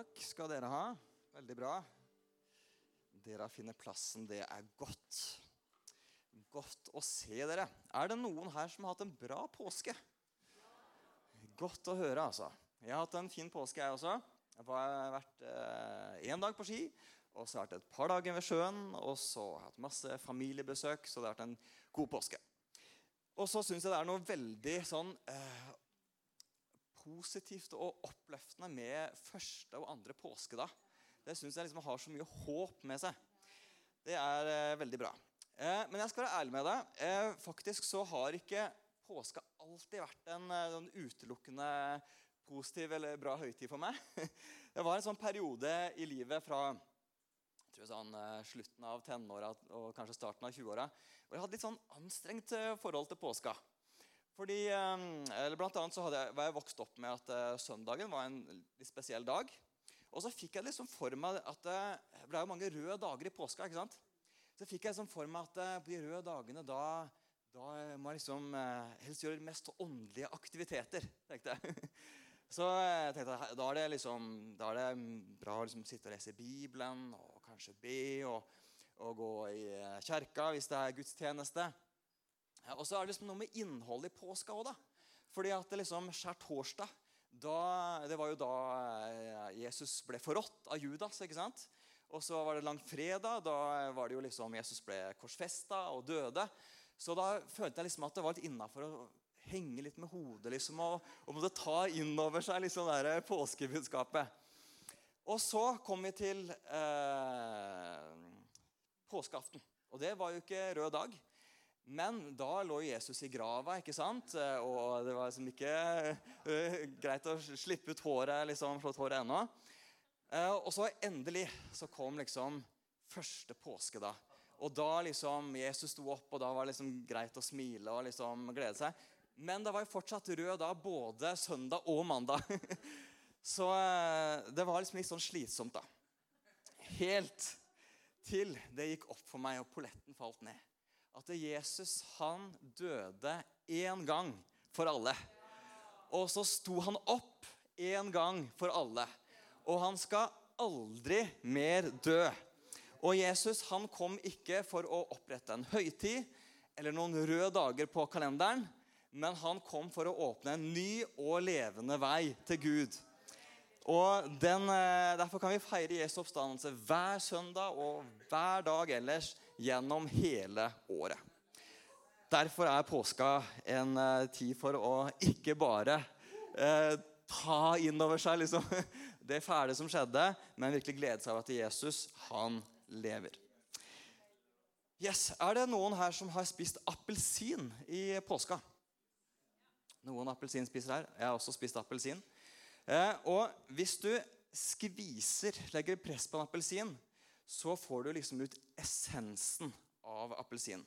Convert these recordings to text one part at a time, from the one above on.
takk skal dere ha. Veldig bra. Dere funnet plassen. Det er godt. Godt å se dere. Er det noen her som har hatt en bra påske? Godt å høre, altså. Jeg har hatt en fin påske, jeg også. Jeg har vært én eh, dag på ski, og så har jeg vært et par dager ved sjøen. Og så har jeg hatt masse familiebesøk, så det har vært en god påske. Og så syns jeg det er noe veldig sånn eh, positivt og oppløftende med første og andre påskedag. Det syns jeg liksom har så mye håp med seg. Det er eh, veldig bra. Eh, men jeg skal være ærlig med deg. Eh, faktisk så har ikke påska alltid vært en en utelukkende positiv eller bra høytid for meg. Det var en sånn periode i livet fra jeg tror sånn, eh, slutten av tenåra og kanskje starten av 20-åra hvor jeg hadde litt sånn anstrengt eh, forhold til påska. Fordi, eh, eller blant annet så jeg, var jeg vokst opp med at uh, søndagen var en litt spesiell dag. Og så fikk jeg liksom for meg at det ble jo mange røde dager i påska. ikke sant? Så fikk jeg liksom for meg at på de røde dagene da, da må jeg liksom helst gjøre mest åndelige aktiviteter. tenkte jeg. Så jeg tenkte da er det, liksom, da er det bra å liksom sitte og lese Bibelen og kanskje be og, og gå i kjerka hvis det er gudstjeneste. Og så er det liksom noe med innholdet i påska òg, da. Fordi at det liksom skjærtorsdag da, Det var jo da eh, Jesus ble forrådt av Judas. ikke sant? Og så var det langfredag. Da var det jo liksom Jesus ble korsfesta og døde. Så da følte jeg liksom at det var litt innafor å henge litt med hodet liksom, og, og måtte ta inn over seg liksom det påskebudskapet. Og så kom vi til eh, påskeaften. Og det var jo ikke rød dag. Men da lå Jesus i grava, ikke sant? og det var liksom ikke uh, greit å slippe ut håret liksom, slått håret ennå. Uh, og så endelig så kom liksom første påske, da. Og da liksom Jesus sto opp, og da var det liksom greit å smile og liksom glede seg. Men det var jo fortsatt rød da både søndag og mandag. så det var liksom litt sånn slitsomt, da. Helt til det gikk opp for meg, og polletten falt ned at Jesus han døde én gang for alle. Og så sto han opp én gang for alle. Og han skal aldri mer dø. Og Jesus han kom ikke for å opprette en høytid eller noen røde dager på kalenderen, men han kom for å åpne en ny og levende vei til Gud. Og den, eh, Derfor kan vi feire Jesu oppstandelse hver søndag og hver dag ellers gjennom hele året. Derfor er påska en uh, tid for å ikke bare eh, ta inn over seg liksom, det fæle som skjedde, men virkelig glede seg over at Jesus, han lever. Yes, Er det noen her som har spist appelsin i påska? Noen appelsinspisere her. Jeg har også spist appelsin. Eh, og hvis du skviser, legger press på en appelsin, så får du liksom ut essensen av appelsin.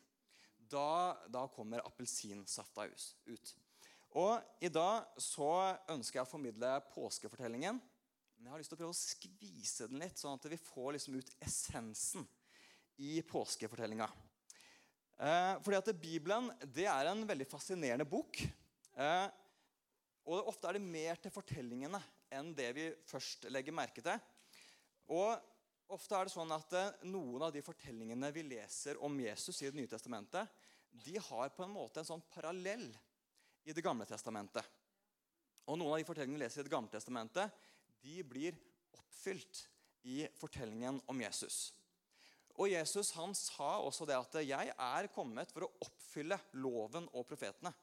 Da, da kommer appelsinsafta ut. Og I dag så ønsker jeg å formidle påskefortellingen. Men jeg har lyst til å prøve å skvise den litt, sånn at vi får liksom ut essensen i påskefortellinga. Eh, fordi at Bibelen det er en veldig fascinerende bok. Eh, og Ofte er det mer til fortellingene enn det vi først legger merke til. Og Ofte er det sånn at eh, Noen av de fortellingene vi leser om Jesus i Det nye testamentet, de har på en måte en sånn parallell i Det gamle testamentet. Og Noen av de fortellingene vi leser i Det gamle testamentet, de blir oppfylt i fortellingen om Jesus. Og Jesus han sa også det at 'jeg er kommet for å oppfylle loven og profetene'.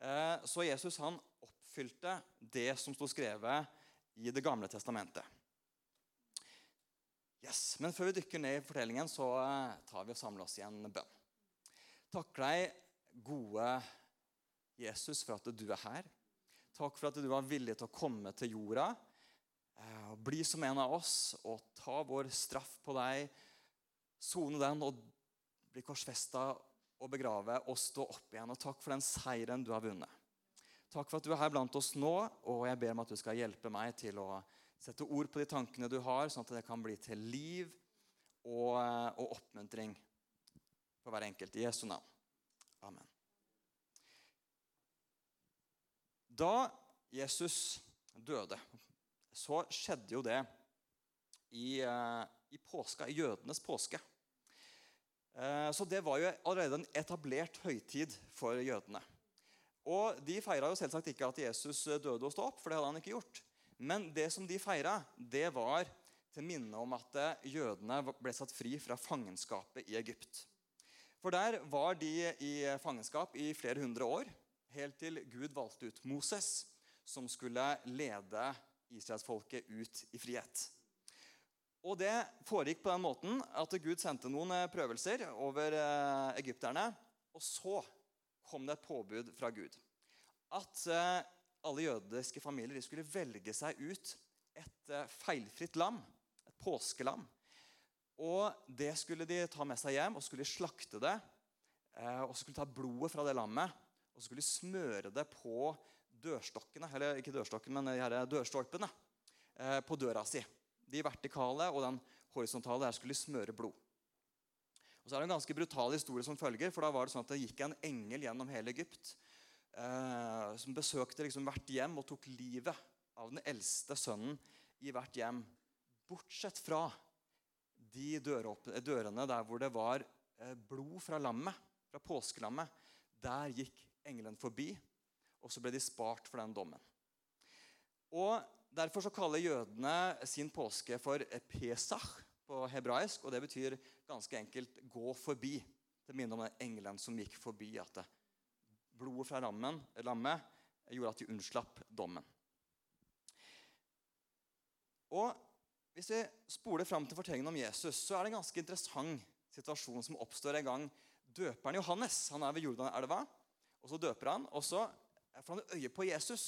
Eh, så Jesus han oppfylte det som sto skrevet i Det gamle testamentet. Yes, Men før vi dykker ned i fortellingen, så eh, tar vi og samler oss i en bønn. Takk deg, gode Jesus, for at du er her. Takk for at du var villig til å komme til jorda eh, bli som en av oss og ta vår straff på deg, sone den og bli korsfesta og begrave og stå opp igjen. Og takk for den seieren du har vunnet. Takk for at du er her blant oss nå, og jeg ber om at du skal hjelpe meg til å Sette ord på de tankene du har, sånn at det kan bli til liv og, og oppmuntring for hver enkelt. I Jesu navn. Amen. Da Jesus døde så skjedde jo det i, eh, i påska, i jødenes påske. Eh, så det var jo allerede en etablert høytid for jødene. Og De feira jo selvsagt ikke at Jesus døde og sto opp, for det hadde han ikke gjort. Men det som de feira, det var til minne om at jødene ble satt fri fra fangenskapet i Egypt. For der var de i fangenskap i flere hundre år, helt til Gud valgte ut Moses, som skulle lede israelsfolket ut i frihet. Og Det foregikk på den måten at Gud sendte noen prøvelser over eh, egypterne. Og så kom det et påbud fra Gud. At eh, alle jødiske familier skulle velge seg ut et eh, feilfritt lam. Et påskelam. Og Det skulle de ta med seg hjem og skulle slakte det. Eh, og så skulle ta blodet fra det lammet og så skulle smøre det på dørstokkene, eller ikke dørstokken, men de dørstolpene på døra si. De vertikale og den horisontale der skulle smøre blod. Og så er det en ganske brutal historie som følger. for da var Det sånn at det gikk en engel gjennom hele Egypt eh, som besøkte liksom hvert hjem og tok livet av den eldste sønnen i hvert hjem. Bortsett fra de dørene der hvor det var eh, blod fra lammet, fra påskelammet. Der gikk engelen forbi, og så ble de spart for den dommen. Og Derfor så kaller jødene sin påske for Pesach på hebraisk. og Det betyr ganske enkelt 'gå forbi'. Det minner om den engelen som gikk forbi. at blodet fra rammen, lammet gjorde at de unnslapp dommen. Og Hvis vi spoler fram til fortellingen om Jesus, så er det en ganske interessant situasjon som oppstår en gang. Døperen Johannes han er ved Jordanelva, og så døper han. Og så får han øye på Jesus.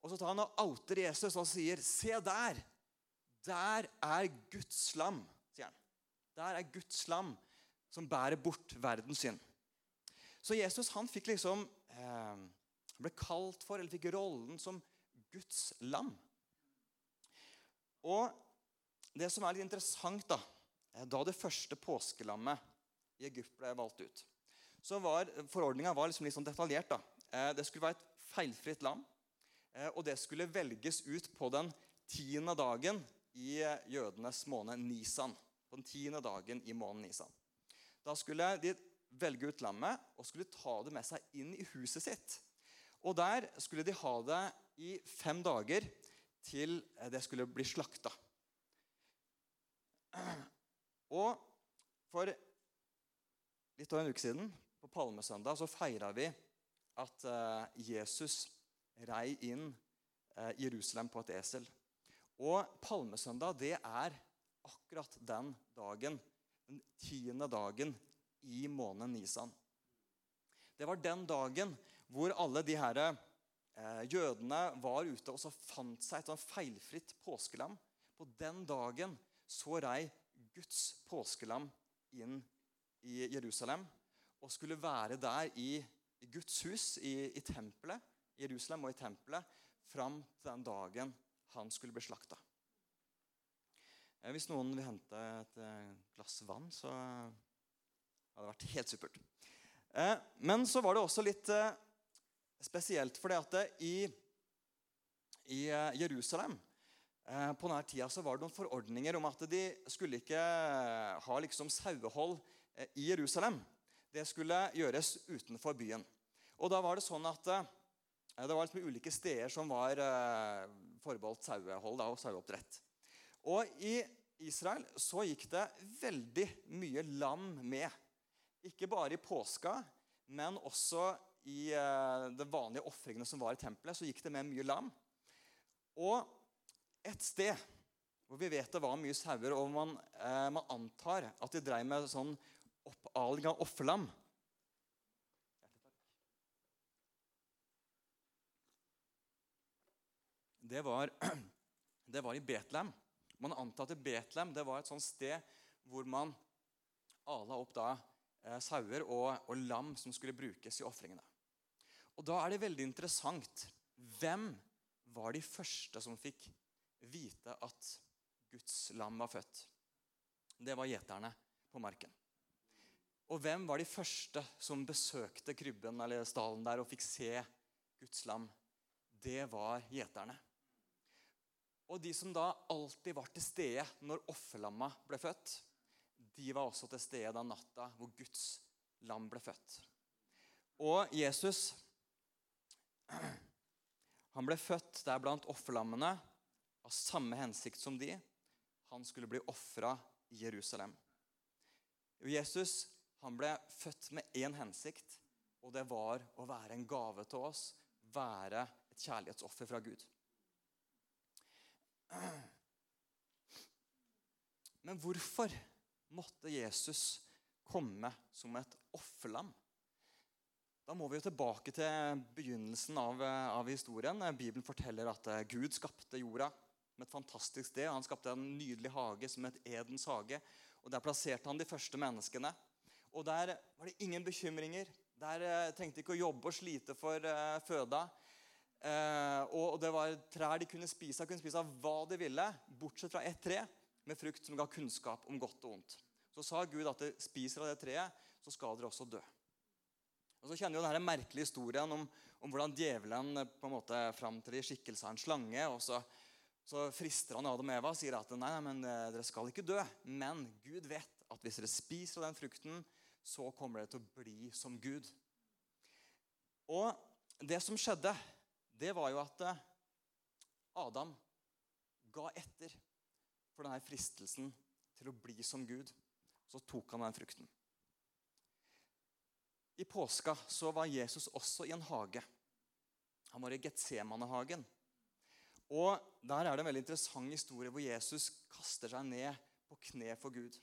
Og så tar han og outer Jesus og sier, 'Se der! Der er Guds lam', sier han. Der er Guds lam som bærer bort verdens synd. Så Jesus han fikk liksom eh, ble kalt for, eller fikk rollen som Guds lam. Og det som er litt interessant, da Da det første påskelammet i Egypt ble valgt ut, så var forordninga liksom litt sånn detaljert. da. Eh, det skulle være et feilfritt lam. Eh, og det skulle velges ut på den tiende dagen i jødenes måned Nisan. På den tiende dagen i måneden Nisan. Da skulle de velge ut lammet og skulle ta det med seg inn i huset sitt. Og der skulle de ha det i fem dager til det skulle bli slakta. Og for litt over en uke siden, på Palmesøndag, så feira vi at eh, Jesus rei inn eh, Jerusalem på et esel. Og palmesøndag det er akkurat den dagen, den tiende dagen i måneden Nisan. Det var den dagen hvor alle de her eh, jødene var ute og så fant seg et sånn feilfritt påskelam. På den dagen så rei Guds påskelam inn i Jerusalem og skulle være der i Guds hus, i, i tempelet, Jerusalem og i tempelet fram til den dagen han skulle bli slakta. Eh, hvis noen vil hente et eh, glass vann, så hadde vært helt supert. Eh, men så var det også litt spesielt, fordi at i, i Jerusalem på denne tida så var det noen forordninger om at de skulle ikke ha liksom sauehold i Jerusalem. Det skulle gjøres utenfor byen. Og da var det sånn at det var liksom ulike steder som var eh, forbeholdt sauehold og saueoppdrett. Og I Israel så gikk det veldig mye lam med. Ikke bare i påska, men også i eh, de vanlige ofringene som var i tempelet. så gikk det med mye lam. Og et sted hvor vi vet det var mye sauer, og man, eh, man antar at de dreiv med sånn oppaling av offerlam det var, det var i Betlehem. Man antar at Betlehem det var et sånt sted hvor man ala opp da sauer og, og, lam som skulle brukes i ofringene. Og Da er det veldig interessant hvem var de første som fikk vite at Guds lam var født. Det var gjeterne på marken. Og hvem var de første som besøkte krybben eller stallen der og fikk se Guds lam? Det var gjeterne. Og de som da alltid var til stede når offerlamma ble født, de var også til stede den natta hvor Guds lam ble født. Og Jesus han ble født der blant offerlammene av samme hensikt som de. Han skulle bli ofra i Jerusalem. Jesus han ble født med én hensikt, og det var å være en gave til oss. Være et kjærlighetsoffer fra Gud. Men hvorfor måtte Jesus komme som et offerlam? Da må vi jo tilbake til begynnelsen av, av, historien. Bibelen forteller at eh, Gud skapte jorda med et fantastisk sted. Han skapte en nydelig hage som het Edens hage. og Der plasserte han de første menneskene. Og Der var det ingen bekymringer. Der eh, trengte de ikke å jobbe og slite for føda. Eh, og det var trær de kunne spise av. kunne spise hva de ville, bortsett fra ett tre med frukt som ga kunnskap om godt og ondt. Så sa Gud at dere spiser av det treet, så skal dere også dø. Og Så kjenner vi denne merkelige historien om, om hvordan djevelen eh, på en måte framtrer i skikkelse av en slange. og så, så frister han Adam og Eva og sier at nei, nei, men eh, dere skal ikke dø. Men Gud vet at hvis dere spiser av den frukten, så kommer dere til å bli som Gud. Og det som skjedde, det var jo at eh, Adam ga etter for denne fristelsen til å bli som Gud. Så tok han den frukten. I påska så var Jesus også i en hage. Han var i Getsemanehagen. Og Der er det en veldig interessant historie hvor Jesus kaster seg ned på kne for Gud.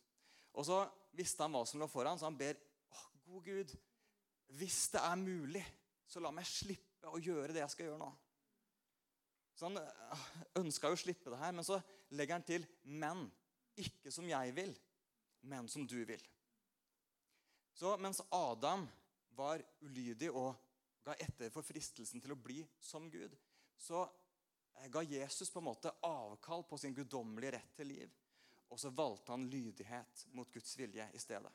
Og Så visste han hva som lå foran, så han ber oh, god Gud, hvis det er mulig, så la meg slippe å gjøre det jeg skal gjøre nå. Så Han øh, ønska jo å slippe det her, men så legger han til 'men'. Ikke som jeg vil, men som du vil. Så mens Adam var ulydig og ga etter for fristelsen til å bli som Gud, så eh, ga Jesus på en måte avkall på sin guddommelige rett til liv. Og så valgte han lydighet mot Guds vilje i stedet.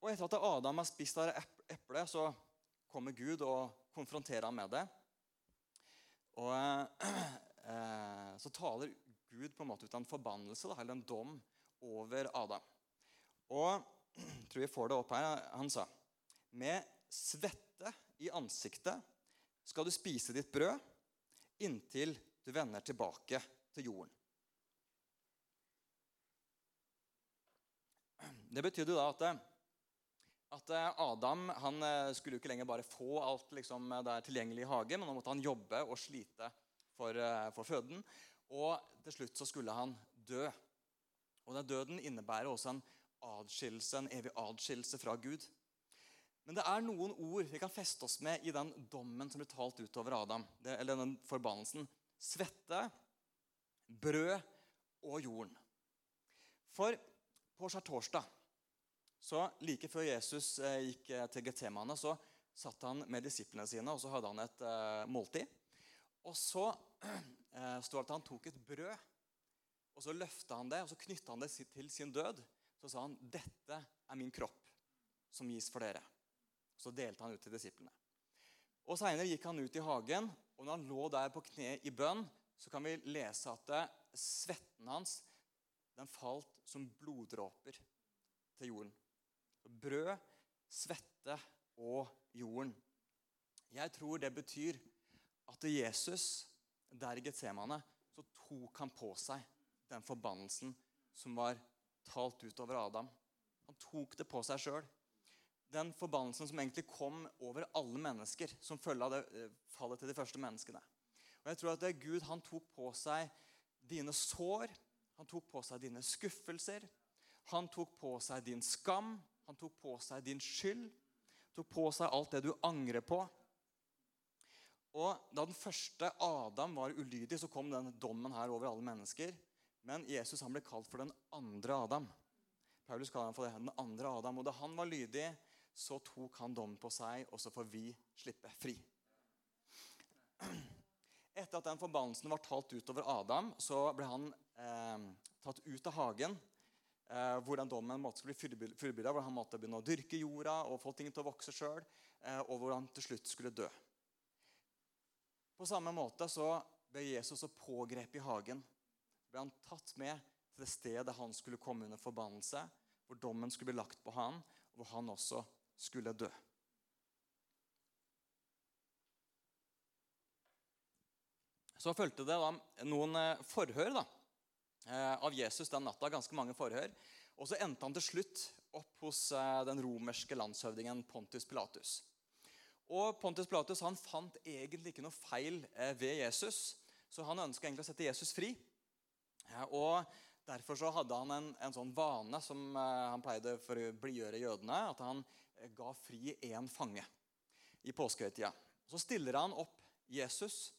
Og etter at Adam har spist av eplet, så kommer Gud og konfronterer ham med det. Og eh, så taler Gud på en måte ut av en forbannelse, da, eller en dom, over Adam. Og jeg tror vi får det opp her. Han sa med svette i ansiktet skal du spise ditt brød inntil du vender tilbake til jorden. Det betydde da at at eh, Adam han eh, skulle jo ikke lenger bare få alt liksom, der tilgjengelig i hagen, men nå måtte han jobbe og slite for, eh, for, føden. Og til slutt så skulle han dø. Og den døden innebærer også en adskillelse, en evig adskillelse fra Gud. Men det er noen ord vi kan feste oss med i den dommen som ble talt utover Adam. Det, eller den forbannelsen. Svette, brød og jorden. For på skjærtorsdag så Like før Jesus eh, gikk eh, til Getemaene, så satt han med disiplene sine og så hadde han et uh, måltid. Og så uh, står det at han tok et brød, og så løfta han det og så knytta han det til sin død. Så sa han, 'Dette er min kropp, som gis for dere.' Så delte han ut til disiplene. Og Seinere gikk han ut i hagen, og når han lå der på kne i bønn, så kan vi lese at svetten hans den falt som bloddråper til jorden. Brød, svette og jorden. Jeg tror det betyr at Jesus der i Getsemane så tok han på seg den forbannelsen som var talt ut over Adam. Han tok det på seg sjøl. Den forbannelsen som egentlig kom over alle mennesker som følge av det eh, fallet til de første menneskene. Og jeg tror at det er Gud han tok på seg dine sår, han tok på seg dine skuffelser, han tok på seg din skam, han tok på seg din skyld, tok på seg alt det du angrer på. Og Da den første Adam var ulydig, så kom denne dommen her over alle mennesker. Men Jesus han ble kalt for den andre Adam. Paulus kaller han for det, den andre Adam. Og Da han var lydig, så tok han dommen på seg, og så får vi slippe fri. Etter at den forbannelsen var talt utover Adam, så ble han eh, tatt ut av hagen eh, hvordan dommen måtte bli fullbyrda, hvor han måtte begynne å dyrke jorda og få ting til å vokse sjøl, eh, og hvor han til slutt skulle dø. På samme måte så ble Jesus og pågrepet i hagen. Ble han tatt med til det stedet han skulle komme under forbannelse, hvor dommen skulle bli lagt på han, og hvor han også skulle dø. Så fulgte det da noen eh, forhør da, av Jesus den natta. Ganske mange forhør. Og så endte han til slutt opp hos eh, den romerske landshøvdingen Pontus Pilatus. Og Pontus Pilatus han fant egentlig ikke noe feil ved Jesus, så han ønska egentlig å sette Jesus fri. Og Derfor så hadde han en, en sånn vane som han pleide for å blidgjøre jødene, at han ga fri én fange i påskehøytida. Så stiller han opp Jesus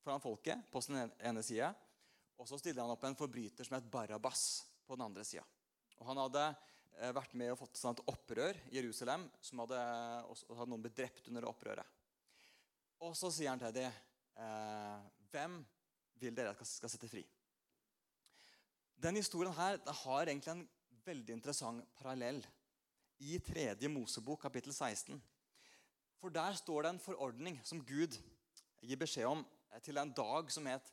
foran folket på sin ene side. Og så stiller han opp en forbryter som het Barabas på den andre sida. Han hadde eh, vært med og fått til et opprør i Jerusalem. som hadde, og hadde noen blitt drept under opprøret. Og så sier han til dem, eh, hvem vil dere at skal sette fri? Den historien her har egentlig en veldig interessant parallell i 3. Mosebok, kapittel 16. For der står det en forordning som Gud gir beskjed om Eh, til en dag som het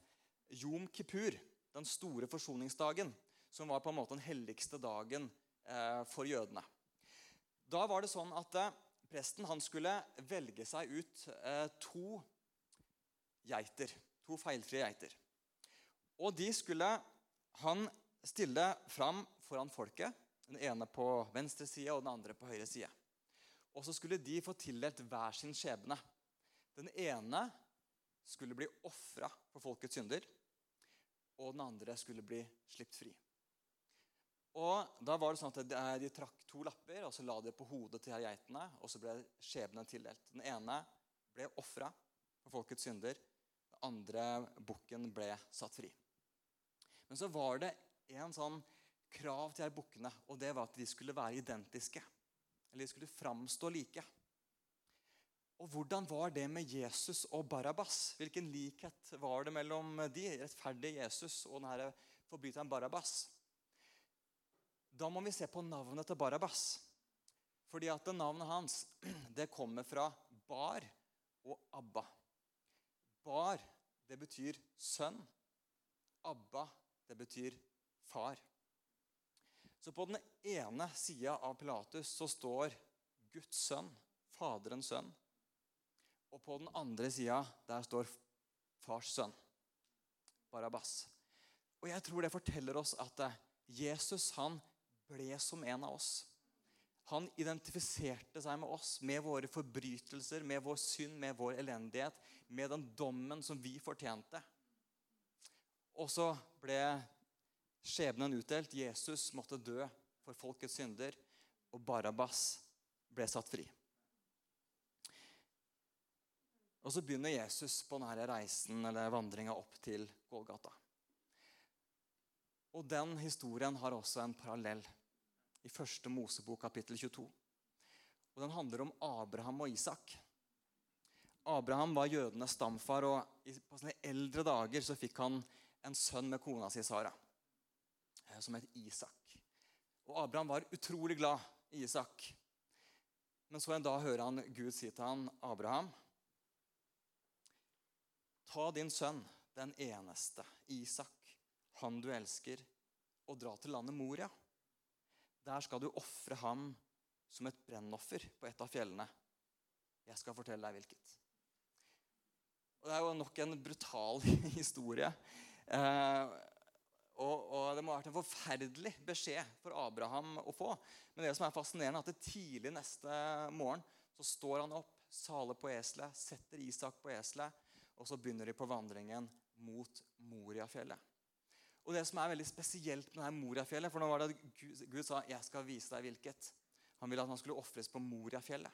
Jom Kippur, den store forsoningsdagen, som var på en måte den helligste dagen eh, for jødene. Da var det sånn at eh, presten skulle velge seg ut to geiter. To feilfrie geiter. Og de skulle han stille fram foran folket. Den ene på venstre side og den andre på høyre side. Og så skulle de få tildelt hver sin skjebne. Den ene skulle bli ofra for folkets synder, og den andre skulle bli sluppet fri. Og da var det sånn at De, trakk to lapper og så la det på hodet til geitene. og Så ble skjebnen tildelt. Den ene ble ofra for folkets synder. Den andre bukken ble satt fri. Men så var det en sånn krav til de bukkene, og det var at de skulle være identiske. Eller de skulle framstå like. Og hvordan var det med Jesus og Barabas? Hvilken likhet var det mellom de, rettferdige Jesus og denne forbryteren Barabas? Da må vi se på navnet til Barabas. Fordi at navnet hans det kommer fra Bar og Abba. Bar, det betyr sønn. Abba, det betyr far. Så på den ene sida av Pilatus så står Guds sønn, Faderens sønn. Og på den andre sida der står fars sønn, Barabas. Og jeg tror det forteller oss at eh, Jesus han ble som en av oss. Han identifiserte seg med oss, med våre forbrytelser, med vår synd, med vår elendighet, med den dommen som vi fortjente. Og så ble skjebnen utdelt. Jesus måtte dø for folkets synder, og Barabas ble satt fri. Og så begynner Jesus på denne reisen eller vandringa opp til Golgata. Og den historien har også en parallell i første Mosebok kapittel 22. Og Den handler om Abraham og Isak. Abraham var jødenes stamfar, og på sine eldre dager så fikk han en sønn med kona si Sara, eh, som het Isak. Og Abraham var utrolig glad i Isak. Men så en dag hører han Gud si til han, Abraham, Ta din sønn, den eneste, Isak, han du elsker, og dra til landet Moria. Der skal du ofre ham som et brennoffer på et av fjellene. Jeg skal fortelle deg hvilket. Og Det er jo nok en brutal historie. Eh, og, og, Det må ha vært en forferdelig beskjed for Abraham å få. Men det som er fascinerende, er at tidlig neste morgen så står han opp, saler på eselet, setter Isak på eselet og så begynner de på vandringen mot Moriafjellet. Og det som er veldig spesielt med dette Moriafjellet For nå var det at Gud, Gud sa 'Jeg skal vise deg hvilket'. Han ville at han skulle ofres på Moriafjellet.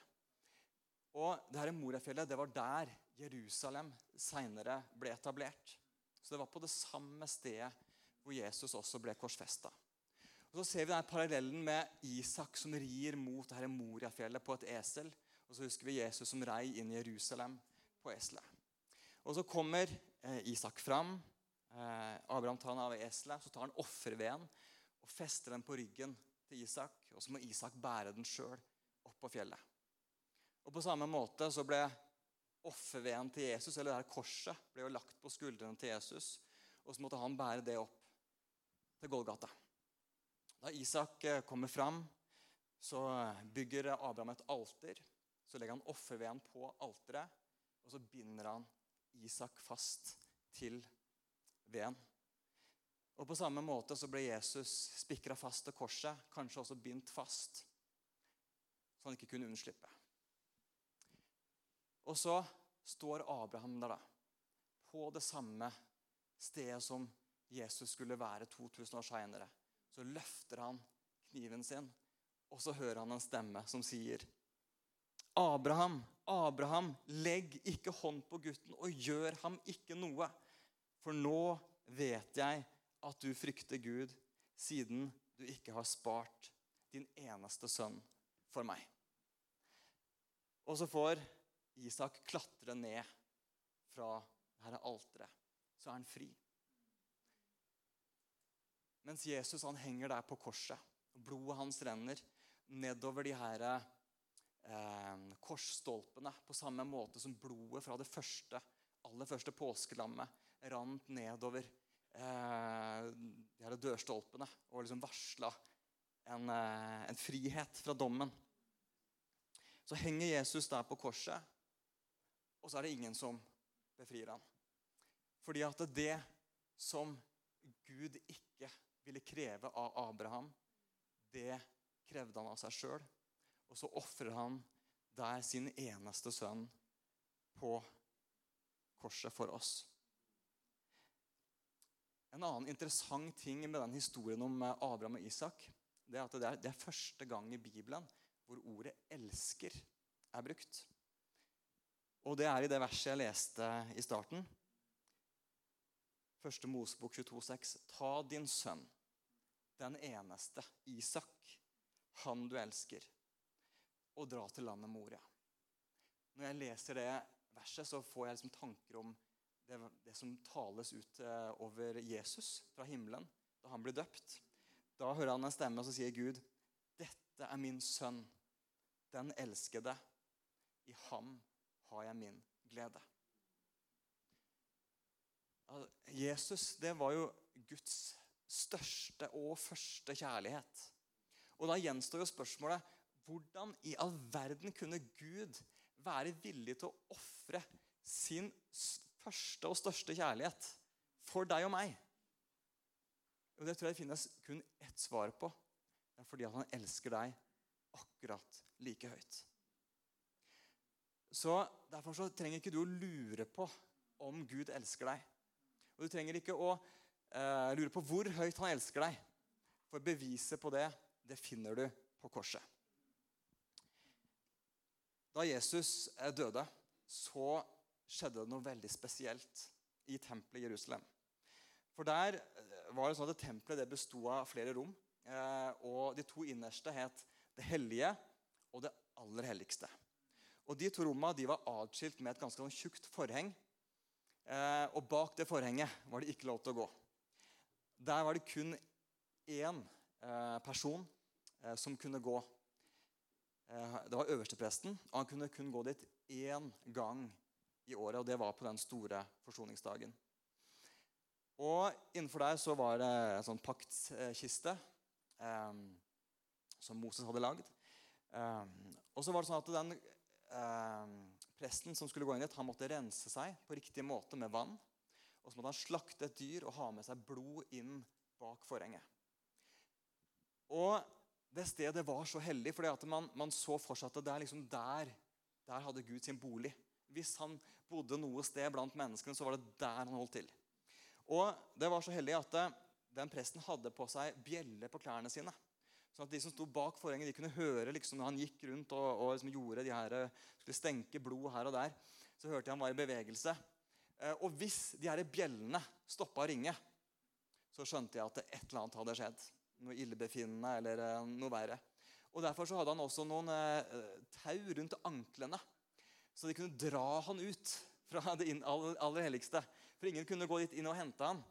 Og det her Moriafjellet det var der Jerusalem seinere ble etablert. Så det var på det samme stedet hvor Jesus også ble korsfesta. Og Så ser vi denne parallellen med Isak som rir mot dette Moriafjellet på et esel. Og så husker vi Jesus som rei inn i Jerusalem på eselet. Og så kommer eh, Isak fram. Eh, Abraham tar han av eselet, så tar han offerveden og fester den på ryggen til Isak. Og så må Isak bære den sjøl opp på fjellet. Og På samme måte så ble offerveden til Jesus, eller det her korset, ble jo lagt på skuldrene til Jesus. Og så måtte han bære det opp til Golgata. Da Isak eh, kommer fram, så bygger Abraham et alter. Så legger han offerveden på alteret, og så binder han Isak fast til veden. Og På samme måte så ble Jesus spikra fast til korset, kanskje også bindt fast, så han ikke kunne unnslippe. Og så står Abraham der, da, på det samme stedet som Jesus skulle være 2000 år seinere. Så løfter han kniven sin, og så hører han en stemme som sier Abraham, Abraham, legg ikke hånd på gutten og gjør ham ikke noe. For nå vet jeg at du frykter Gud, siden du ikke har spart din eneste sønn for meg. Og så får Isak klatre ned fra dette alteret. Så er han fri. Mens Jesus han henger der på korset, blodet hans renner nedover de her eh, korsstolpene på samme måte som blodet fra det første, aller første påskelammet rant nedover eh, de her dørstolpene og liksom varsla en, eh, en frihet fra dommen. Så henger Jesus der på korset, og så er det ingen som befrir ham. Fordi at det som Gud ikke ville kreve av Abraham, det krevde han av seg sjøl. Og så ofrer han der sin eneste sønn på korset for oss. En annen interessant ting med den historien om Abraham og Isak det er at det er, det er første gang i Bibelen hvor ordet 'elsker' er brukt. Og det er i det verset jeg leste i starten. Første Mosebok 22,6. Ta din sønn, den eneste, Isak, han du elsker, og dra til landet Moria. Når jeg leser det verset, så får jeg liksom tanker om det, det som tales ut eh, over Jesus fra himmelen da han blir døpt. Da hører han en stemme, og så sier Gud, 'Dette er min sønn, den elskede. I ham har jeg min glede. Jesus det var jo Guds største og første kjærlighet. Og Da gjenstår jo spørsmålet hvordan i all verden kunne Gud være villig til å ofre sin første og største kjærlighet for deg og meg? Og Det tror jeg det finnes kun ett svar på. Det er fordi at han elsker deg akkurat like høyt. Så Derfor så trenger ikke du å lure på om Gud elsker deg. Og Du trenger ikke å eh, lure på hvor høyt han elsker deg. For beviset på det, det finner du på korset. Da Jesus eh, døde, så skjedde det noe veldig spesielt i tempelet i Jerusalem. For der eh, var det sånn at Tempelet det bestod av flere rom. Eh, og De to innerste het Det hellige og Det aller helligste. Og De to rommene var atskilt med et ganske sånn tjukt forheng. Og bak det forhenget var det ikke lov til å gå. Der var det kun én person som kunne gå. Eh, det var øverstepresten, og han kunne kun gå dit én gang i året. Og det var på den store forsoningsdagen. Og innenfor der så var det en sånn paktkiste eh, som Moses hadde lagd. Eh, og så var det sånn at den eh, presten som skulle gå inn dit, han måtte rense seg på riktig måte med vann. Og så måtte han slakte et dyr og ha med seg blod inn bak forhenget. Og det stedet var så hellig, for man, man, så for seg at det er liksom der, der hadde Gud sin bolig. Hvis han bodde noe sted blant menneskene, så var det der han holdt til. Og det var så hellig at eh, den presten hadde på seg bjelle på klærne sine. Sånn at De som sto bak forhenget, de kunne høre liksom, når han gikk rundt og, og liksom gjorde de her, skulle stenke blod her og der. Så hørte jeg han var i bevegelse. Eh, og hvis de her bjellene stoppa å ringe, så skjønte jeg at et eller annet hadde skjedd. Noe illebefinnende eller eh, noe verre. Og Derfor så hadde han også noen eh, tau rundt anklene, så de kunne dra han ut fra det aller, aller helligste. For ingen kunne gå dit inn og hente han.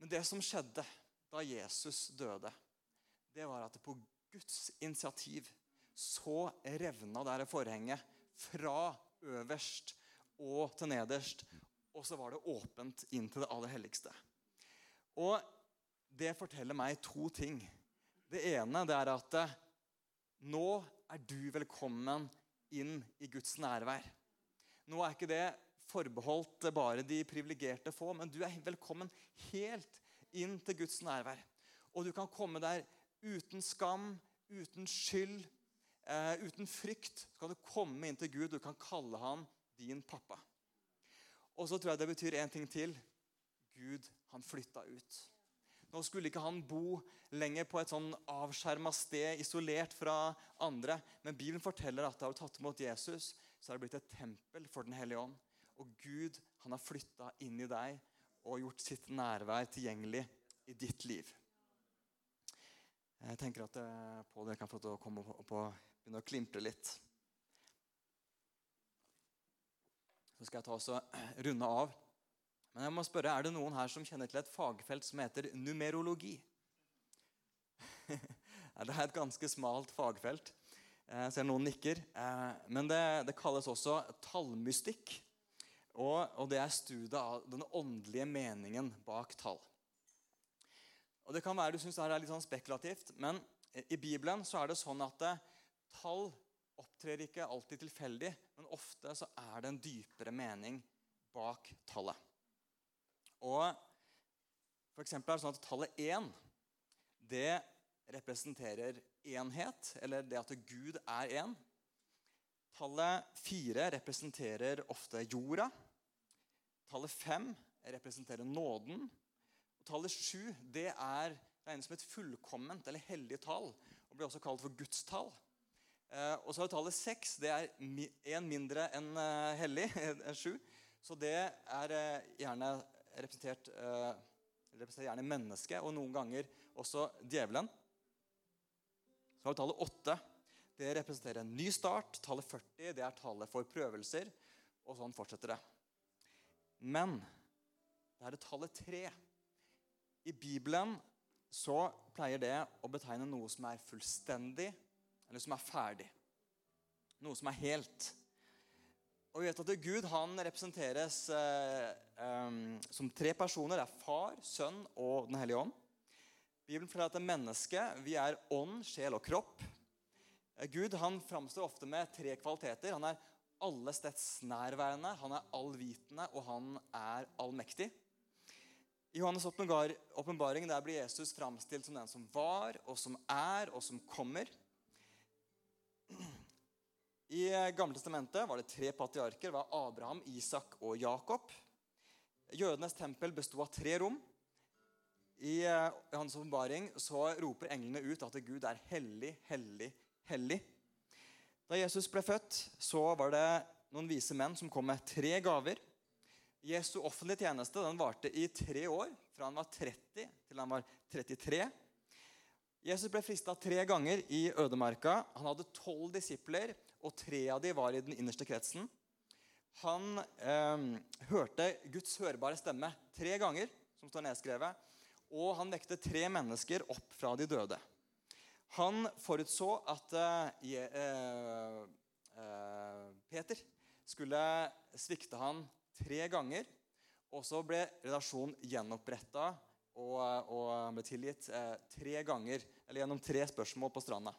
Men det som skjedde da Jesus døde, det var at på Guds initiativ så revna det forhenget fra øverst og til nederst. Og så var det åpent inn til det aller helligste. Og det forteller meg to ting. Det ene det er at eh, nå er du velkommen inn i Guds nærvær. Nå er ikke det forbeholdt bare de privilegerte få, men du er velkommen helt inn til Guds nærvær. Og du kan komme der uten skam, uten skyld, eh, uten frykt. Så kan du komme inn til Gud, du kan kalle han din pappa. Og så tror jeg det betyr en ting til. Gud, han flytta ut. Nå skulle ikke han bo lenger på et sånn avskjerma sted, isolert fra andre. Men Bibelen forteller at da du tatt imot Jesus, så er det blitt et tempel for Den hellige ånd. Og Gud han har flytta inn i deg og gjort sitt nærvær tilgjengelig i ditt liv. Jeg tenker at eh, Pål kan få til å komme opp og begynne å klimpre litt. Så skal jeg ta oss og runde av. Men jeg må spørre, er det noen her som kjenner til et fagfelt som heter numerologi? det er et ganske smalt fagfelt. Jeg ser noen nikker. Eh, men det, det kalles også tallmystikk. Og, og det er studiet av den åndelige meningen bak tall. Og Det kan være du syns det er litt sånn spekulativt, men i Bibelen så er det sånn at eh, tall opptrer ikke alltid tilfeldig, men ofte så er det en dypere mening bak tallet. Og for er det sånn at Tallet én det representerer enhet, eller det at Gud er én. Tallet fire representerer ofte jorda. Tallet fem representerer nåden. Og tallet sju det er regnet som et fullkomment eller hellig tall og blir også kalt for Guds tall. Eh, og så er tallet seks det er én mindre enn eh, hellig, enn sju. Så det er eh, gjerne representerer gjerne mennesket, og noen ganger også djevelen. Så har vi tallet 8. Det representerer en ny start. Tallet 40 det er tallet for prøvelser. Og sånn fortsetter det. Men det er det tallet 3. I Bibelen så pleier det å betegne noe som er fullstendig, eller som er ferdig. Noe som er helt. Og vi vet at Gud han representeres eh, eh, som tre personer. Det er Far, Sønn og Den hellige ånd. Bibelen forteller at mennesket vi er ånd, sjel og kropp. Eh, Gud han framstår ofte med tre kvaliteter. Han er allestedsnærværende, han er allvitende, og han er allmektig. I Johannes' åpenbaring blir Jesus framstilt som den som var, og som er, og som kommer. I Gamle testamentet var det tre patriarker. Det var Abraham, Isak og Jakob. Jødenes tempel besto av tre rom. I hans åpenbaring roper englene ut at Gud er hellig, hellig, hellig. Da Jesus ble født, så var det noen vise menn som kom med tre gaver. Jesu offentlige tjeneste den varte i tre år, fra han var 30 til han var 33. Jesus ble frista tre ganger i ødemarka. Han hadde tolv disipler, og tre av dem var i den innerste kretsen. Han eh, hørte Guds hørbare stemme tre ganger, som står nedskrevet. Og han vekte tre mennesker opp fra de døde. Han forutså at eh, eh, Peter skulle svikte han tre ganger. Og så ble relasjonen gjenoppretta og, og ble tilgitt uh, tre ganger, eller gjennom tre spørsmål på stranda.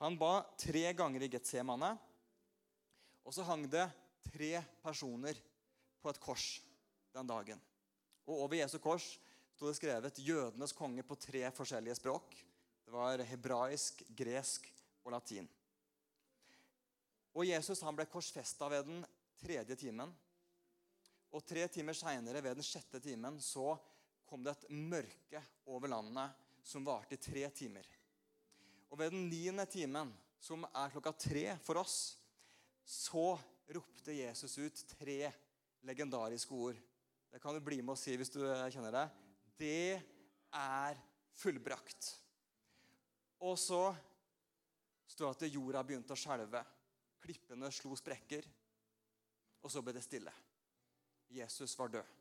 Han ba tre ganger i Getsemane. Og så hang det tre personer på et kors den dagen. Og over Jesu kors sto det skrevet 'Jødenes konge' på tre forskjellige språk. Det var hebraisk, gresk og latin. Og Jesus han ble korsfesta ved den tredje timen. Og tre timer seinere, ved den sjette timen, så kom det et mørke over landet som varte i tre timer. Og ved den niende timen, som er klokka tre for oss, så ropte Jesus ut tre legendariske ord. Det kan du bli med å si hvis du kjenner det. Det er fullbrakt. Og så står det at jorda begynte å skjelve. Klippene slo sprekker. Og så ble det stille. Jesus var død.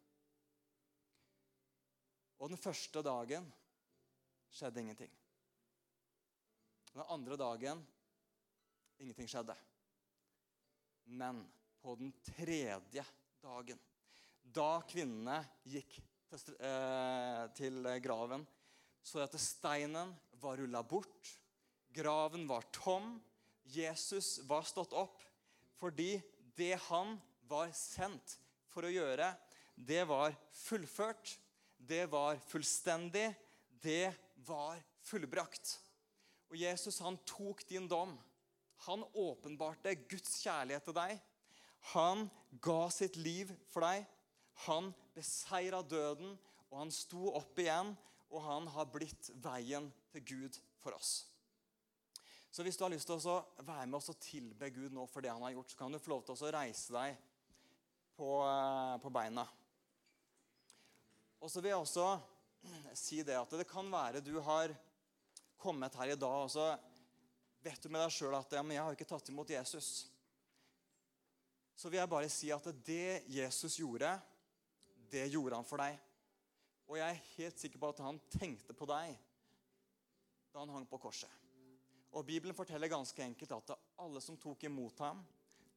Og den første dagen skjedde ingenting. Den andre dagen ingenting skjedde. Men på den tredje dagen. Da kvinnene gikk til, eh, graven, så at steinen var rulla bort. Graven var tom. Jesus var stått opp fordi det han var sendt for å gjøre, det var fullført. Det var fullstendig. Det var fullbrakt. Og Jesus han tok din dom. Han åpenbarte Guds kjærlighet til deg. Han ga sitt liv for deg. Han beseira døden, og han sto opp igjen. Og han har blitt veien til Gud for oss. Så hvis du har lyst til å være med oss og tilbe Gud nå for det han har gjort, så kan du få lov til å reise deg på, eh, på beina. Og så vil jeg også si det at det kan være du har kommet her i dag, og så vet du med deg sjøl at ja, men jeg har ikke tatt imot Jesus. Så vil jeg bare si at det Jesus gjorde, det gjorde han for deg. Og jeg er helt sikker på at han tenkte på deg da han hang på korset. Og Bibelen forteller ganske enkelt at alle som tok imot ham,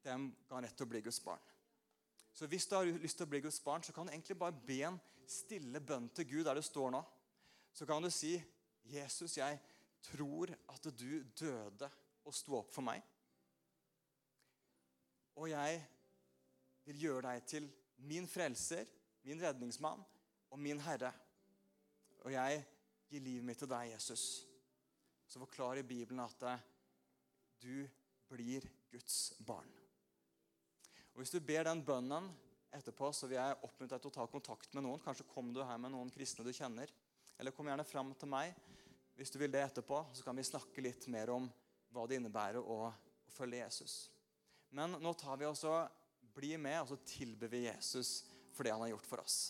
dem ga rett til å bli Guds barn. Så hvis du har lyst til å bli Guds barn, så kan du egentlig bare be en stille bønn til Gud der du står nå. Så kan du si, 'Jesus, jeg tror at du døde og sto opp for meg.' 'Og jeg vil gjøre deg til min frelser, min redningsmann og min Herre.' 'Og jeg gir livet mitt til deg, Jesus.' Så forklarer Bibelen at du blir Guds barn. Og Hvis du ber den bønnen etterpå, så vil jeg oppmuntre deg til å ta kontakt med noen. Kanskje kom du her med noen kristne du kjenner. Eller kom gjerne fram til meg hvis du vil det etterpå. Så kan vi snakke litt mer om hva det innebærer å, å følge Jesus. Men nå tar vi også, bli med og så tilber vi Jesus for det han har gjort for oss.